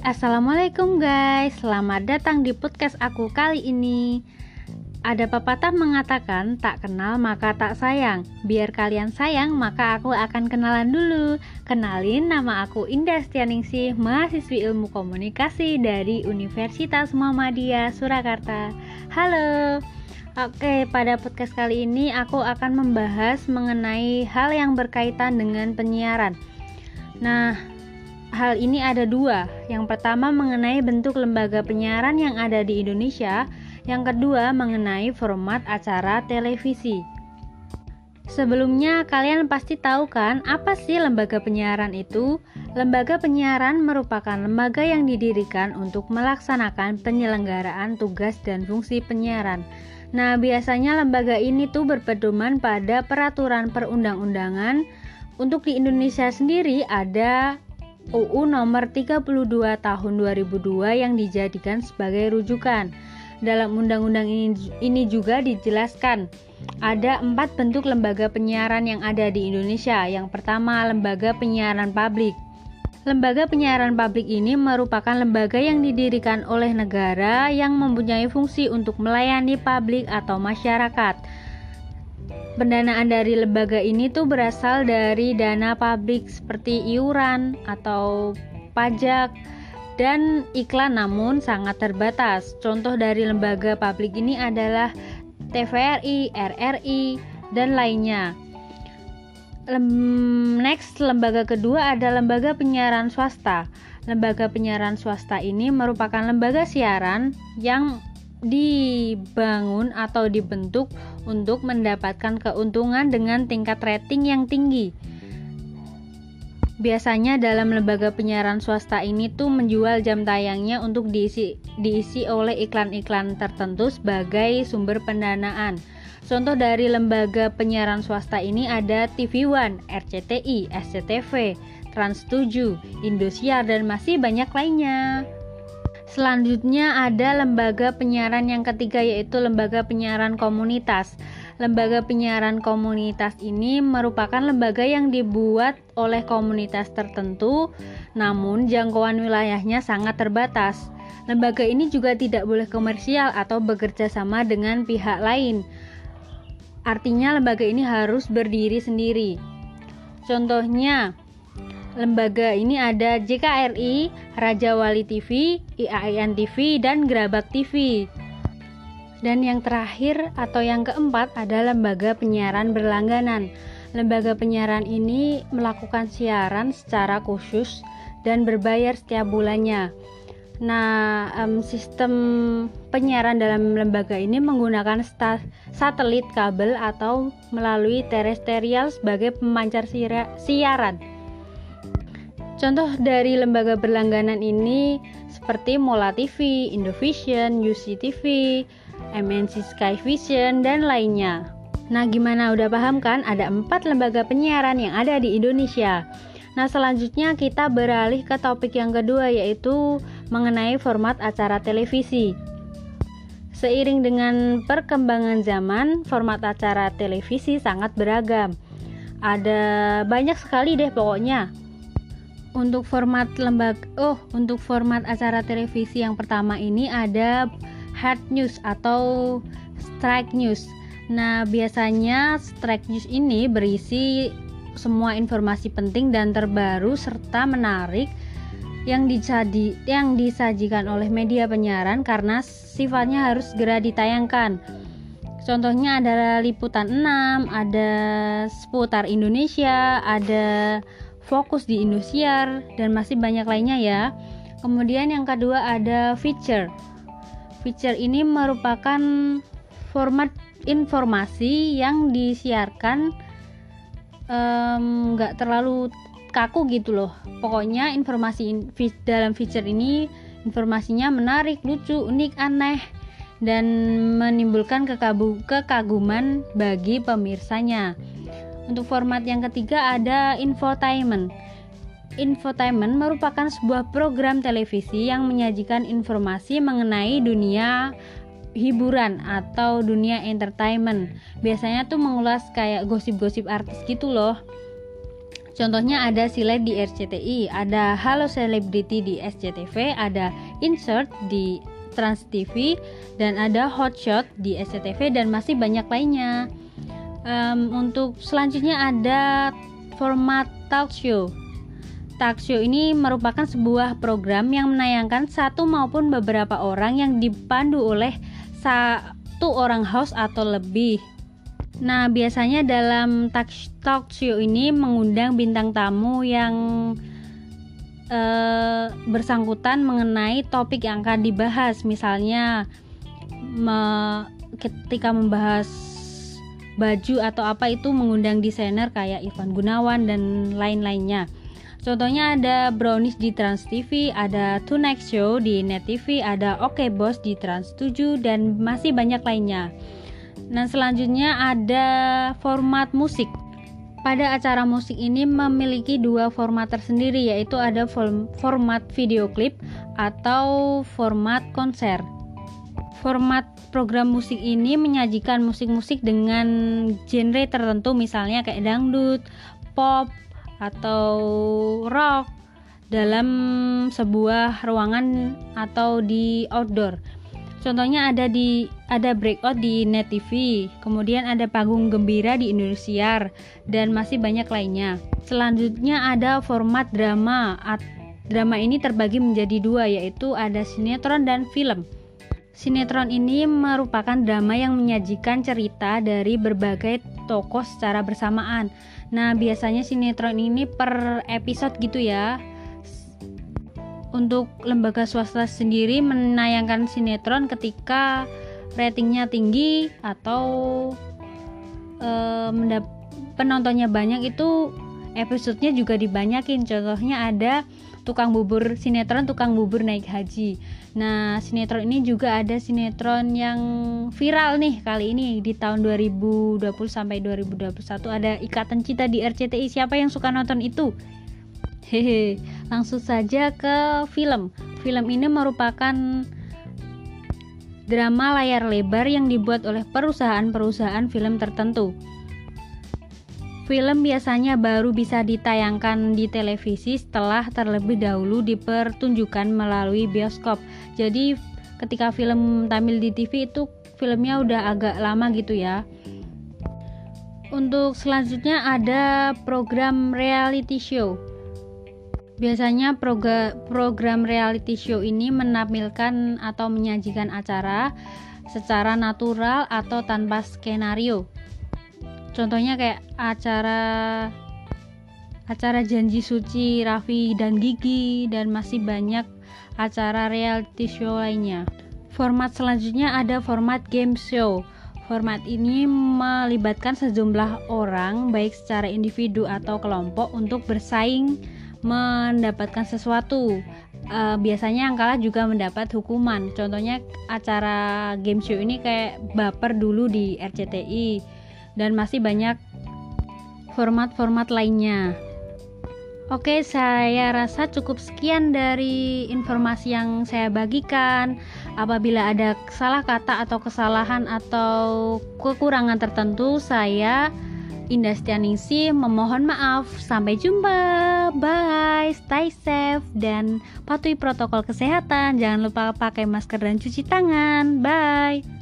Assalamualaikum guys. Selamat datang di podcast aku kali ini. Ada pepatah mengatakan Tak kenal maka tak sayang. Biar kalian sayang maka aku akan kenalan dulu. Kenalin nama aku Indah Stianingsih Mahasiswi ilmu komunikasi dari Universitas Muhammadiyah Surakarta. Halo. Oke, pada podcast kali ini aku akan membahas mengenai hal yang berkaitan dengan penyiaran. Nah, hal ini ada dua. Yang pertama mengenai bentuk lembaga penyiaran yang ada di Indonesia, yang kedua mengenai format acara televisi. Sebelumnya kalian pasti tahu kan apa sih lembaga penyiaran itu? Lembaga penyiaran merupakan lembaga yang didirikan untuk melaksanakan penyelenggaraan tugas dan fungsi penyiaran. Nah, biasanya lembaga ini tuh berpedoman pada peraturan perundang-undangan. Untuk di Indonesia sendiri ada UU nomor 32 tahun 2002 yang dijadikan sebagai rujukan. Dalam undang-undang ini, ini juga dijelaskan ada empat bentuk lembaga penyiaran yang ada di Indonesia. Yang pertama, lembaga penyiaran publik. Lembaga penyiaran publik ini merupakan lembaga yang didirikan oleh negara yang mempunyai fungsi untuk melayani publik atau masyarakat Pendanaan dari lembaga ini tuh berasal dari dana publik seperti iuran atau pajak dan iklan namun sangat terbatas. Contoh dari lembaga publik ini adalah TVRI, RRI, dan lainnya. Next, lembaga kedua ada lembaga penyiaran swasta. Lembaga penyiaran swasta ini merupakan lembaga siaran yang dibangun atau dibentuk untuk mendapatkan keuntungan dengan tingkat rating yang tinggi. Biasanya dalam lembaga penyiaran swasta ini tuh menjual jam tayangnya untuk diisi diisi oleh iklan-iklan tertentu sebagai sumber pendanaan. Contoh dari lembaga penyiaran swasta ini ada TV One, RCTI, SCTV, Trans7, Indosiar dan masih banyak lainnya. Selanjutnya ada lembaga penyiaran yang ketiga yaitu lembaga penyiaran komunitas. Lembaga penyiaran komunitas ini merupakan lembaga yang dibuat oleh komunitas tertentu namun jangkauan wilayahnya sangat terbatas. Lembaga ini juga tidak boleh komersial atau bekerja sama dengan pihak lain. Artinya lembaga ini harus berdiri sendiri. Contohnya, lembaga ini ada JKRI, Raja Wali TV, IAIN TV, dan Gerabak TV. Dan yang terakhir atau yang keempat ada lembaga penyiaran berlangganan. Lembaga penyiaran ini melakukan siaran secara khusus dan berbayar setiap bulannya. Nah, um, sistem penyiaran dalam lembaga ini menggunakan satelit kabel atau melalui terestrial sebagai pemancar siaran. Contoh dari lembaga berlangganan ini seperti Mola TV, Indovision, UCTV, MNC Sky Vision, dan lainnya. Nah, gimana udah paham kan? Ada empat lembaga penyiaran yang ada di Indonesia. Nah, selanjutnya kita beralih ke topik yang kedua yaitu mengenai format acara televisi. Seiring dengan perkembangan zaman, format acara televisi sangat beragam. Ada banyak sekali deh pokoknya untuk format lembaga oh untuk format acara televisi yang pertama ini ada hard news atau strike news nah biasanya strike news ini berisi semua informasi penting dan terbaru serta menarik yang disaji, yang disajikan oleh media penyiaran karena sifatnya harus segera ditayangkan. Contohnya adalah liputan 6, ada seputar Indonesia, ada fokus di Indosiar dan masih banyak lainnya ya. Kemudian yang kedua ada feature. Feature ini merupakan format informasi yang disiarkan nggak um, terlalu kaku gitu loh. Pokoknya informasi in, dalam feature ini informasinya menarik, lucu, unik, aneh dan menimbulkan kekaguman bagi pemirsanya. Untuk format yang ketiga ada infotainment. Infotainment merupakan sebuah program televisi yang menyajikan informasi mengenai dunia hiburan atau dunia entertainment. Biasanya tuh mengulas kayak gosip-gosip artis gitu loh. Contohnya ada Silet di RCTI, ada Halo Celebrity di SCTV, ada Insert di Trans TV, dan ada Hotshot di SCTV dan masih banyak lainnya. Um, untuk selanjutnya ada format talk show. Talk show ini merupakan sebuah program yang menayangkan satu maupun beberapa orang yang dipandu oleh satu orang host atau lebih. Nah, biasanya dalam talk show ini mengundang bintang tamu yang uh, bersangkutan mengenai topik yang akan dibahas. Misalnya, me, ketika membahas baju atau apa itu mengundang desainer kayak Ivan Gunawan dan lain-lainnya. Contohnya ada Brownies di Trans TV, ada Tonight Show di Net TV, ada Oke okay Boss di Trans 7 dan masih banyak lainnya. Nah, selanjutnya ada format musik. Pada acara musik ini memiliki dua format tersendiri yaitu ada format video klip atau format konser. Format program musik ini menyajikan musik-musik dengan genre tertentu misalnya kayak dangdut, pop, atau rock dalam sebuah ruangan atau di outdoor. Contohnya ada di ada breakout di Net TV, kemudian ada panggung gembira di Indonesia dan masih banyak lainnya. Selanjutnya ada format drama. Drama ini terbagi menjadi dua yaitu ada sinetron dan film. Sinetron ini merupakan drama yang menyajikan cerita dari berbagai tokoh secara bersamaan. Nah, biasanya sinetron ini per episode gitu ya untuk lembaga swasta sendiri menayangkan sinetron ketika ratingnya tinggi atau e, penontonnya banyak itu episodenya juga dibanyakin contohnya ada tukang bubur sinetron tukang bubur naik haji nah sinetron ini juga ada sinetron yang viral nih kali ini di tahun 2020 sampai 2021 ada ikatan cinta di RCTI siapa yang suka nonton itu Hehe, langsung saja ke film. Film ini merupakan drama layar lebar yang dibuat oleh perusahaan-perusahaan film tertentu. Film biasanya baru bisa ditayangkan di televisi setelah terlebih dahulu dipertunjukkan melalui bioskop. Jadi ketika film tampil di TV itu filmnya udah agak lama gitu ya. Untuk selanjutnya ada program reality show. Biasanya program reality show ini menampilkan atau menyajikan acara secara natural atau tanpa skenario. Contohnya kayak acara acara janji suci Raffi dan Gigi dan masih banyak acara reality show lainnya. Format selanjutnya ada format game show. Format ini melibatkan sejumlah orang baik secara individu atau kelompok untuk bersaing mendapatkan sesuatu uh, biasanya yang kalah juga mendapat hukuman contohnya acara game show ini kayak baper dulu di RCTI dan masih banyak format-format lainnya Oke, saya rasa cukup sekian dari informasi yang saya bagikan. Apabila ada salah kata atau kesalahan atau kekurangan tertentu, saya Indah Stianingsi memohon maaf. Sampai jumpa. Bye. Stay safe dan patuhi protokol kesehatan. Jangan lupa pakai masker dan cuci tangan. Bye.